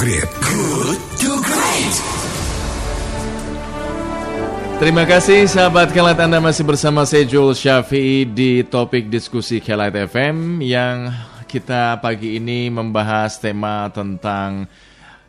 Great. Good to Great. Terima kasih sahabat Kelat Anda masih bersama saya Joel Syafi'i di topik diskusi Kelat FM yang kita pagi ini membahas tema tentang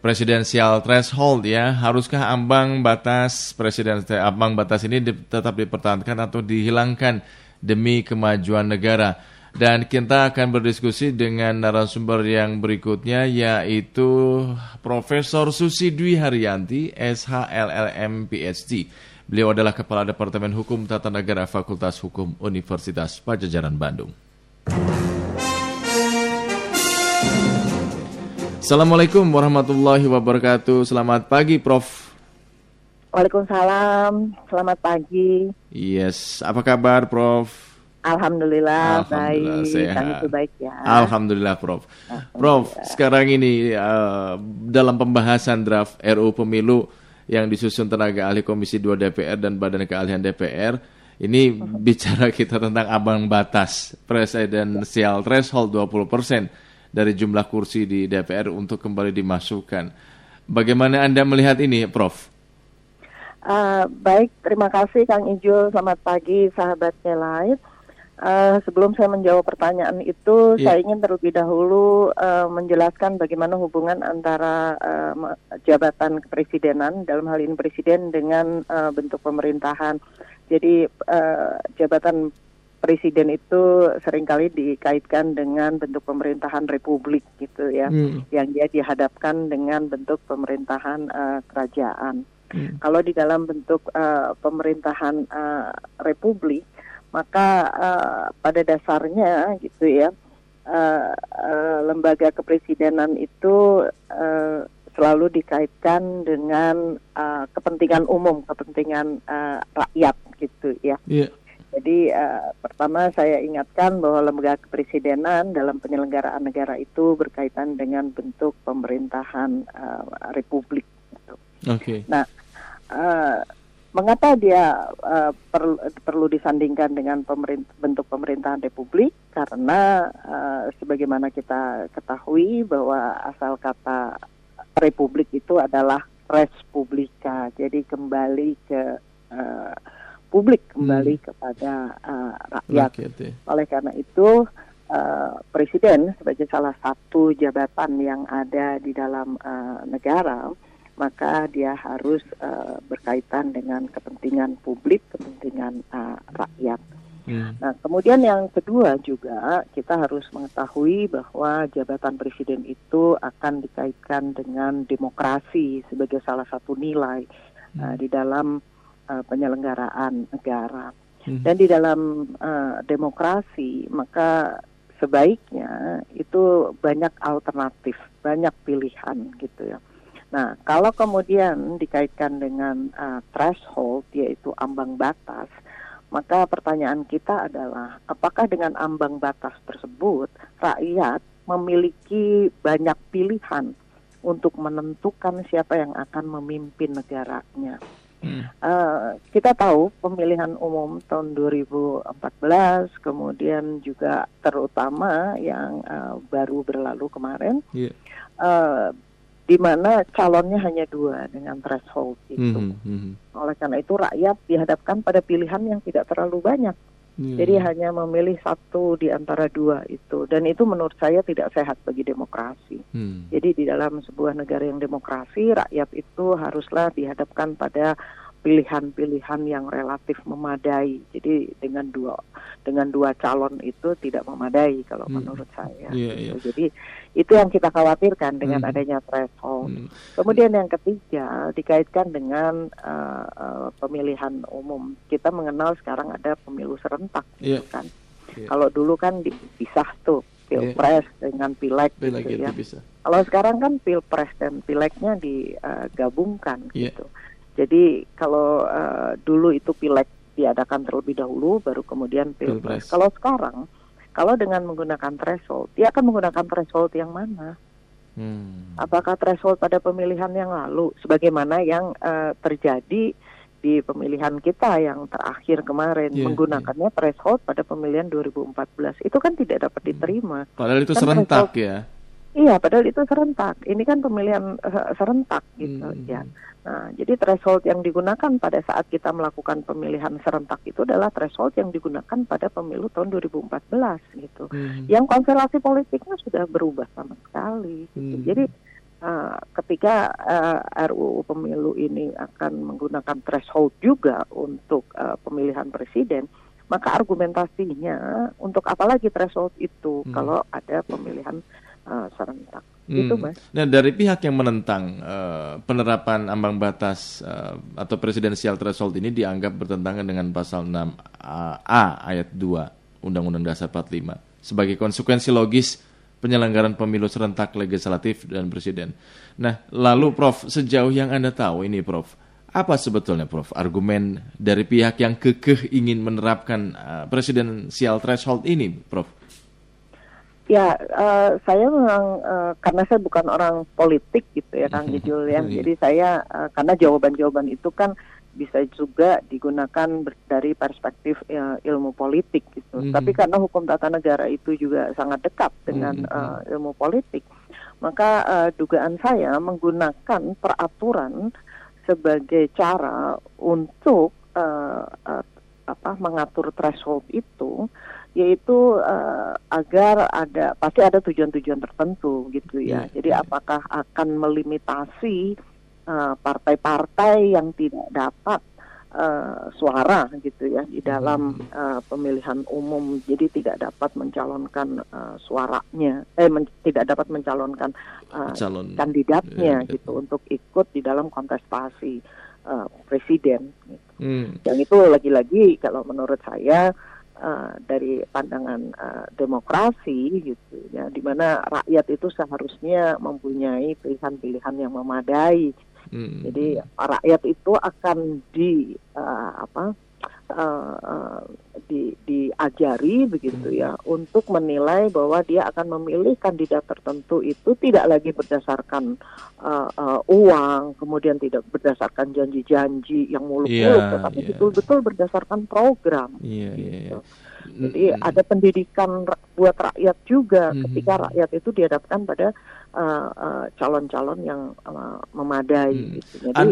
presidensial threshold ya. Haruskah ambang batas presiden ambang batas ini tetap dipertahankan atau dihilangkan demi kemajuan negara? Dan kita akan berdiskusi dengan narasumber yang berikutnya yaitu Profesor Susi Dwi Haryanti, SHLLM PhD. Beliau adalah Kepala Departemen Hukum Tata Negara Fakultas Hukum Universitas Pajajaran Bandung. Assalamualaikum warahmatullahi wabarakatuh. Selamat pagi, Prof. Waalaikumsalam. Selamat pagi. Yes, apa kabar, Prof? Alhamdulillah, Alhamdulillah baik. sehat. Itu baik ya. Alhamdulillah, Prof. Prof, sekarang ini uh, dalam pembahasan draft RU Pemilu yang disusun tenaga ahli Komisi 2 DPR dan Badan Keahlian DPR. Ini bicara kita tentang ambang batas presidensial threshold 20% dari jumlah kursi di DPR untuk kembali dimasukkan. Bagaimana Anda melihat ini, Prof? Uh, baik, terima kasih Kang Ijul. Selamat pagi sahabatnya lain. Uh, sebelum saya menjawab pertanyaan itu, Iya. saya ingin terlebih dahulu uh, menjelaskan bagaimana hubungan antara uh, jabatan kepresidenan dalam hal ini presiden dengan uh, bentuk pemerintahan. Jadi uh, jabatan presiden itu sering kali dikaitkan dengan bentuk pemerintahan republik gitu ya, Hmm. yang dia dihadapkan dengan bentuk pemerintahan uh, kerajaan. Hmm. Kalau di dalam bentuk uh, pemerintahan uh, republik, maka uh, pada dasarnya gitu ya, uh, uh, lembaga kepresidenan itu uh, selalu dikaitkan dengan uh, kepentingan umum, kepentingan uh, rakyat gitu ya. Iya. Jadi uh, pertama saya ingatkan bahwa lembaga kepresidenan dalam penyelenggaraan negara itu berkaitan dengan bentuk pemerintahan uh, republik. gitu. Oke. Nah, eh, mengapa dia eh, perlu, perlu disandingkan dengan pemerint- bentuk pemerintahan republik? Karena eh, sebagaimana kita ketahui bahwa asal kata republik itu adalah res publica, jadi kembali ke eh, publik, kembali kepada eh, rakyat. Rakyat ya. Oleh karena itu, eh, presiden sebagai salah satu jabatan yang ada di dalam eh, negara, maka dia harus eh, berkaitan dengan kepentingan publik, kepentingan eh, rakyat. Hmm. Nah, kemudian yang kedua juga kita harus mengetahui bahwa jabatan presiden itu akan dikaitkan dengan demokrasi sebagai salah satu nilai eh, di dalam eh, penyelenggaraan negara. Hmm. Dan di dalam eh, demokrasi maka sebaiknya itu banyak alternatif, banyak pilihan gitu ya. Nah, kalau kemudian dikaitkan dengan eh, threshold yaitu ambang batas, maka pertanyaan kita adalah apakah dengan ambang batas tersebut rakyat memiliki banyak pilihan untuk menentukan siapa yang akan memimpin negaranya. Hmm. Eh, kita tahu pemilihan umum tahun 2014, kemudian juga terutama yang eh, baru berlalu kemarin, Iya. eh, di mana calonnya hanya dua dengan threshold itu. Hmm, hmm, Oleh karena itu rakyat dihadapkan pada pilihan yang tidak terlalu banyak. hmm. Jadi hanya memilih satu di antara dua itu, dan itu menurut saya tidak sehat bagi demokrasi. Hmm. Jadi di dalam sebuah negara yang demokrasi, rakyat itu haruslah dihadapkan pada pilihan-pilihan yang relatif memadai. Jadi dengan dua dengan dua calon itu tidak memadai kalau Hmm. menurut saya. Iya, gitu. iya. Jadi itu yang kita khawatirkan dengan Hmm. adanya threshold. Hmm. Kemudian yang ketiga dikaitkan dengan uh, uh, pemilihan umum. Kita mengenal sekarang ada pemilu serentak, Iya. gitu kan. Iya. Kalau dulu kan dipisah tuh pilpres dengan pileg, gitu gitu ya. Kalau sekarang kan pilpres dan pilegnya digabungkan Iya. gitu. Jadi kalau uh, dulu itu pileg diadakan terlebih dahulu, baru kemudian pilpres. Pilpres. Kalau sekarang, kalau dengan menggunakan threshold, dia akan menggunakan threshold yang mana? Hmm. Apakah threshold pada pemilihan yang lalu, sebagaimana yang uh, terjadi di pemilihan kita yang terakhir kemarin Iya, menggunakannya threshold pada pemilihan 2014 itu kan tidak dapat diterima. Padahal itu Kan serentak ya. Iya, padahal itu serentak. Ini kan pemilihan uh, serentak gitu hmm. ya. Nah, jadi threshold yang digunakan pada saat kita melakukan pemilihan serentak itu adalah threshold yang digunakan pada pemilu tahun 2014 gitu. Hmm. Yang konstelasi politiknya sudah berubah sama sekali. Gitu. Hmm. Jadi uh, ketika uh, RUU pemilu ini akan menggunakan threshold juga untuk uh, pemilihan presiden, maka argumentasinya untuk apalagi threshold itu hmm. kalau ada pemilihan uh, serentak. Hmm. Itu, Mas. Nah, dari pihak yang menentang uh, penerapan ambang batas uh, atau presidensial threshold ini dianggap bertentangan dengan pasal 6 A ayat 2 Undang-Undang Dasar 45 sebagai konsekuensi logis penyelenggaraan pemilu serentak legislatif dan presiden. Nah, lalu Prof, sejauh yang Anda tahu ini Prof, apa sebetulnya Prof argumen dari pihak yang kekeh ingin menerapkan uh, presidensial threshold ini, Prof? Ya, uh, saya memang uh, karena saya bukan orang politik gitu ya Kang Gijul ya. Jadi saya uh, karena jawaban-jawaban itu kan bisa juga digunakan dari perspektif uh, ilmu politik gitu. Mm -hmm. Tapi karena hukum tata negara itu juga sangat dekat dengan mm -hmm. uh, ilmu politik, maka uh, dugaan saya menggunakan peraturan sebagai cara untuk uh, uh, apa mengatur threshold itu yaitu uh, agar ada pasti ada tujuan-tujuan tertentu gitu ya. Yeah. Jadi apakah akan melimitasi eh, partai-partai uh, yang tidak dapat uh, suara gitu ya di dalam uh, pemilihan umum, jadi tidak dapat mencalonkan uh, suaranya, eh men tidak dapat mencalonkan uh, Calon. kandidatnya yeah, gitu untuk ikut di dalam kontestasi uh, presiden. Gitu. Hmm. Yang itu lagi-lagi kalau menurut saya uh, dari pandangan uh, demokrasi gitu ya di mana rakyat itu seharusnya mempunyai pilihan-pilihan yang memadai hmm. jadi rakyat itu akan di uh, apa uh, uh, di diajari begitu ya untuk menilai bahwa dia akan memilih kandidat tertentu itu tidak lagi berdasarkan uh, uh, uang kemudian tidak berdasarkan janji-janji yang muluk-muluk yeah, tetapi yeah. betul-betul berdasarkan program yeah, iya, gitu. yeah, yeah. Jadi mm -hmm. ada pendidikan buat rakyat juga mm -hmm. ketika rakyat itu dihadapkan pada calon-calon uh, uh, yang uh, memadai. Mm. Gitu. Jadi An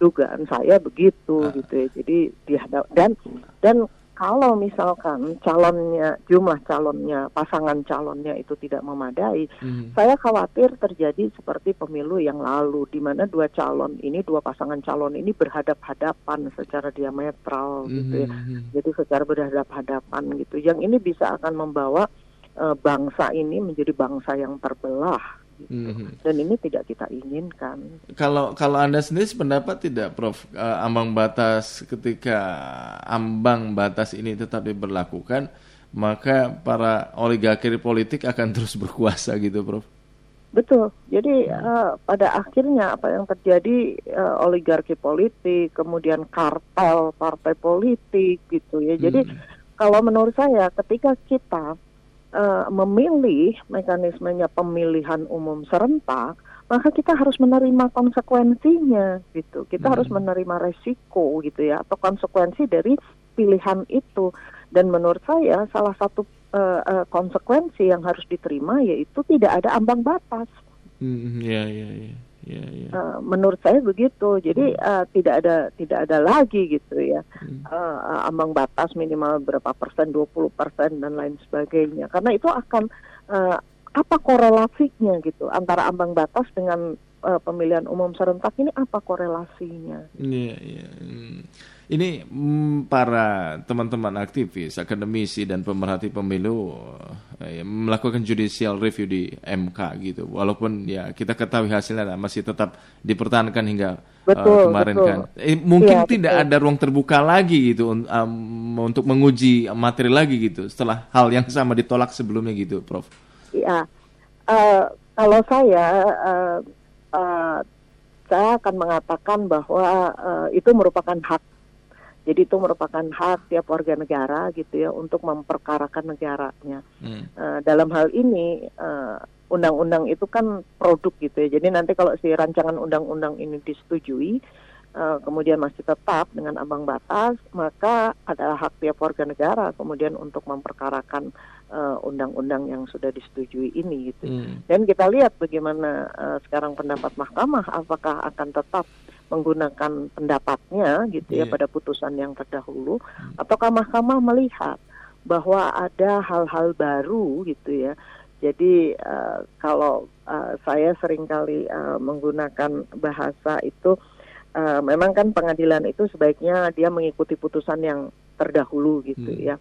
dugaan saya begitu uh. gitu ya. Jadi dihadap dan dan kalau misalkan calonnya jumlah calonnya pasangan calonnya itu tidak memadai, hmm. saya khawatir terjadi seperti pemilu yang lalu di mana dua calon ini dua pasangan calon ini berhadap-hadapan secara diametral hmm. gitu ya. Hmm. Jadi secara berhadap-hadapan gitu. Yang ini bisa akan membawa uh, bangsa ini menjadi bangsa yang terbelah Mm-hmm. Dan ini tidak kita inginkan. Kalau kalau anda sendiri pendapat tidak, Prof, uh, ambang batas ketika ambang batas ini tetap diberlakukan, maka para oligarki politik akan terus berkuasa gitu, Prof. Betul. Jadi uh, pada akhirnya apa yang terjadi uh, oligarki politik, kemudian kartel partai politik gitu ya. Jadi hmm. kalau menurut saya ketika kita uh, memilih mekanismenya pemilihan umum serentak, maka kita harus menerima konsekuensinya gitu. Kita hmm. harus menerima resiko gitu ya atau konsekuensi dari pilihan itu. Dan menurut saya salah satu uh, uh, konsekuensi yang harus diterima yaitu tidak ada ambang batas. Hmm, ya, ya, ya. Ya, ya. Uh, menurut saya begitu. Jadi uh, tidak ada tidak ada lagi gitu ya hmm. uh, ambang batas minimal berapa persen, 20 persen dan lain sebagainya. Karena itu akan uh, apa korelasinya gitu antara ambang batas dengan uh, pemilihan umum serentak ini apa korelasinya? Iya, iya. Hmm ini mm, para teman-teman aktivis, akademisi dan pemerhati pemilu eh, melakukan judicial review di MK gitu. Walaupun ya kita ketahui hasilnya masih tetap dipertahankan hingga eh, betul, uh, kemarin betul. kan. Eh, mungkin ya, tidak betul. ada ruang terbuka lagi gitu um, untuk menguji materi lagi gitu setelah hal yang sama ditolak sebelumnya gitu, Prof. Iya. Uh, kalau saya uh, uh, saya akan mengatakan bahwa uh, itu merupakan hak jadi itu merupakan hak tiap warga negara gitu ya untuk memperkarakan negaranya. Hmm. Uh, dalam hal ini eh, undang-undang itu kan produk gitu ya. Jadi nanti kalau si rancangan undang-undang ini disetujui, uh, kemudian masih tetap dengan ambang batas, maka adalah hak tiap warga negara kemudian untuk memperkarakan uh, undang-undang yang sudah disetujui ini gitu. Hmm. Dan kita lihat bagaimana uh, sekarang pendapat mahkamah apakah akan tetap menggunakan pendapatnya gitu ya Iya. pada putusan yang terdahulu ataukah mahkamah melihat bahwa ada hal-hal baru gitu ya. Jadi uh, kalau uh, saya sering kali uh, menggunakan bahasa itu uh, memang kan pengadilan itu sebaiknya dia mengikuti putusan yang terdahulu gitu Hmm. ya.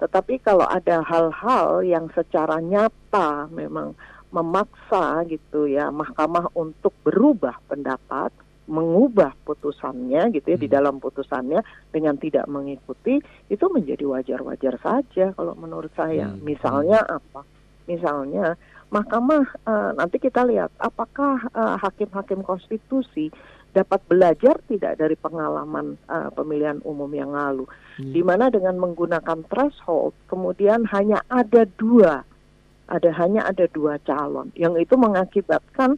Tetapi kalau ada hal-hal yang secara nyata memang memaksa gitu ya mahkamah untuk berubah pendapat, mengubah putusannya gitu ya di Hmm. dalam putusannya dengan tidak mengikuti itu menjadi wajar-wajar saja kalau menurut saya. Hmm. Misalnya apa? Misalnya mahkamah eh, nanti kita lihat apakah eh, hakim-hakim konstitusi dapat belajar tidak dari pengalaman eh, pemilihan umum yang lalu Hmm. di mana dengan menggunakan threshold kemudian hanya ada dua ada hanya ada dua calon yang itu mengakibatkan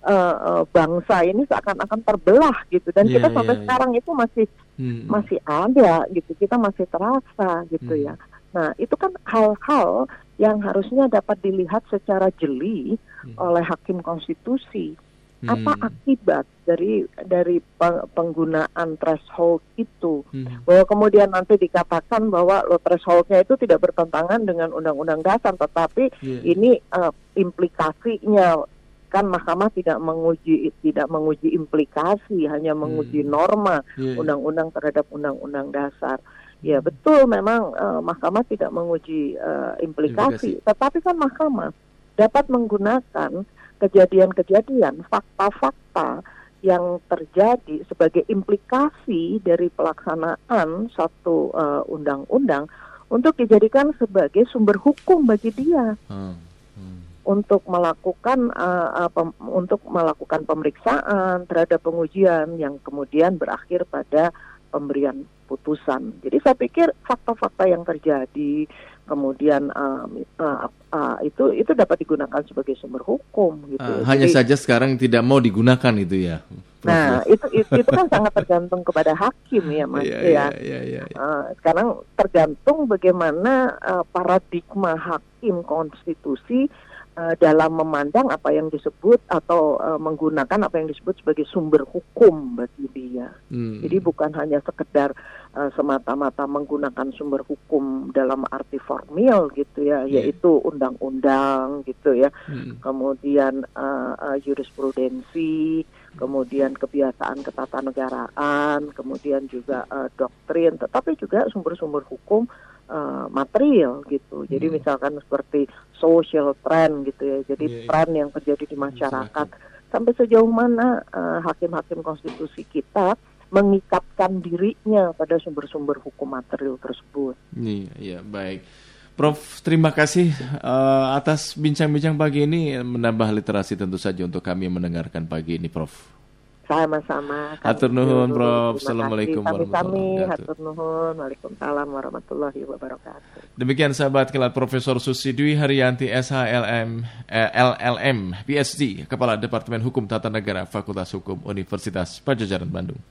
eh, eh, bangsa ini seakan-akan terbelah gitu dan Iya, kita sampai iya. sekarang itu masih Hmm. masih ada gitu kita masih terasa gitu Hmm. ya nah itu kan hal-hal yang harusnya dapat dilihat secara jeli Hmm. oleh hakim konstitusi apa Hmm. akibat dari dari pe- penggunaan threshold itu Hmm. bahwa kemudian nanti dikatakan bahwa lo thresholdnya itu tidak bertentangan dengan undang-undang dasar tetapi Iya. ini eh, implikasinya kan mahkamah tidak menguji tidak menguji implikasi hanya menguji Hmm. norma Iya. undang-undang terhadap undang-undang dasar ya betul memang eh, mahkamah tidak menguji eh, implikasi, tetapi kan mahkamah dapat menggunakan kejadian-kejadian fakta-fakta yang terjadi sebagai implikasi dari pelaksanaan satu eh, undang-undang untuk dijadikan sebagai sumber hukum bagi dia Hmm. Hmm. untuk melakukan uh, uh, pem- untuk melakukan pemeriksaan terhadap pengujian yang kemudian berakhir pada pemberian putusan. Jadi saya pikir fakta-fakta yang terjadi kemudian um, uh, uh, itu itu dapat digunakan sebagai sumber hukum gitu. Ya. hanya Jadi- saja sekarang tidak mau digunakan itu ya. Prof, Nah, itu, itu itu kan sangat tergantung kepada hakim ya, Mas Iya, ya. iya, iya, iya. Uh, sekarang tergantung bagaimana uh, paradigma hakim konstitusi uh, dalam memandang apa yang disebut atau uh, menggunakan apa yang disebut sebagai sumber hukum bagi dia. Hmm. Jadi bukan hanya sekedar uh, semata-mata menggunakan sumber hukum dalam arti formil gitu ya, Iya. yaitu undang-undang gitu ya Hmm. kemudian uh, uh, jurisprudensi, kemudian kebiasaan ketatanegaraan, kemudian juga uh, doktrin, tetapi juga sumber-sumber hukum uh, material gitu. Jadi Hmm. misalkan seperti social trend gitu ya, jadi Iya, iya. tren yang terjadi di Masyarakat. masyarakat. Sampai sejauh mana uh, hakim-hakim konstitusi kita mengikatkan dirinya pada sumber-sumber hukum material tersebut. Iya, iya, baik. Prof, terima kasih eh, atas bincang-bincang pagi ini menambah literasi tentu saja untuk kami mendengarkan pagi ini, Prof. Sama-sama. Hatur nuhun. Prof. Assalamualaikum warahmatullahi wabarakatuh. Hatur nuhun. Waalaikumsalam warahmatullahi wabarakatuh. Demikian sahabat kelat Profesor Susi Dwi Haryanti SHLM eh, LLM PhD Kepala Departemen Hukum Tata Negara Fakultas Hukum Universitas Pajajaran Bandung.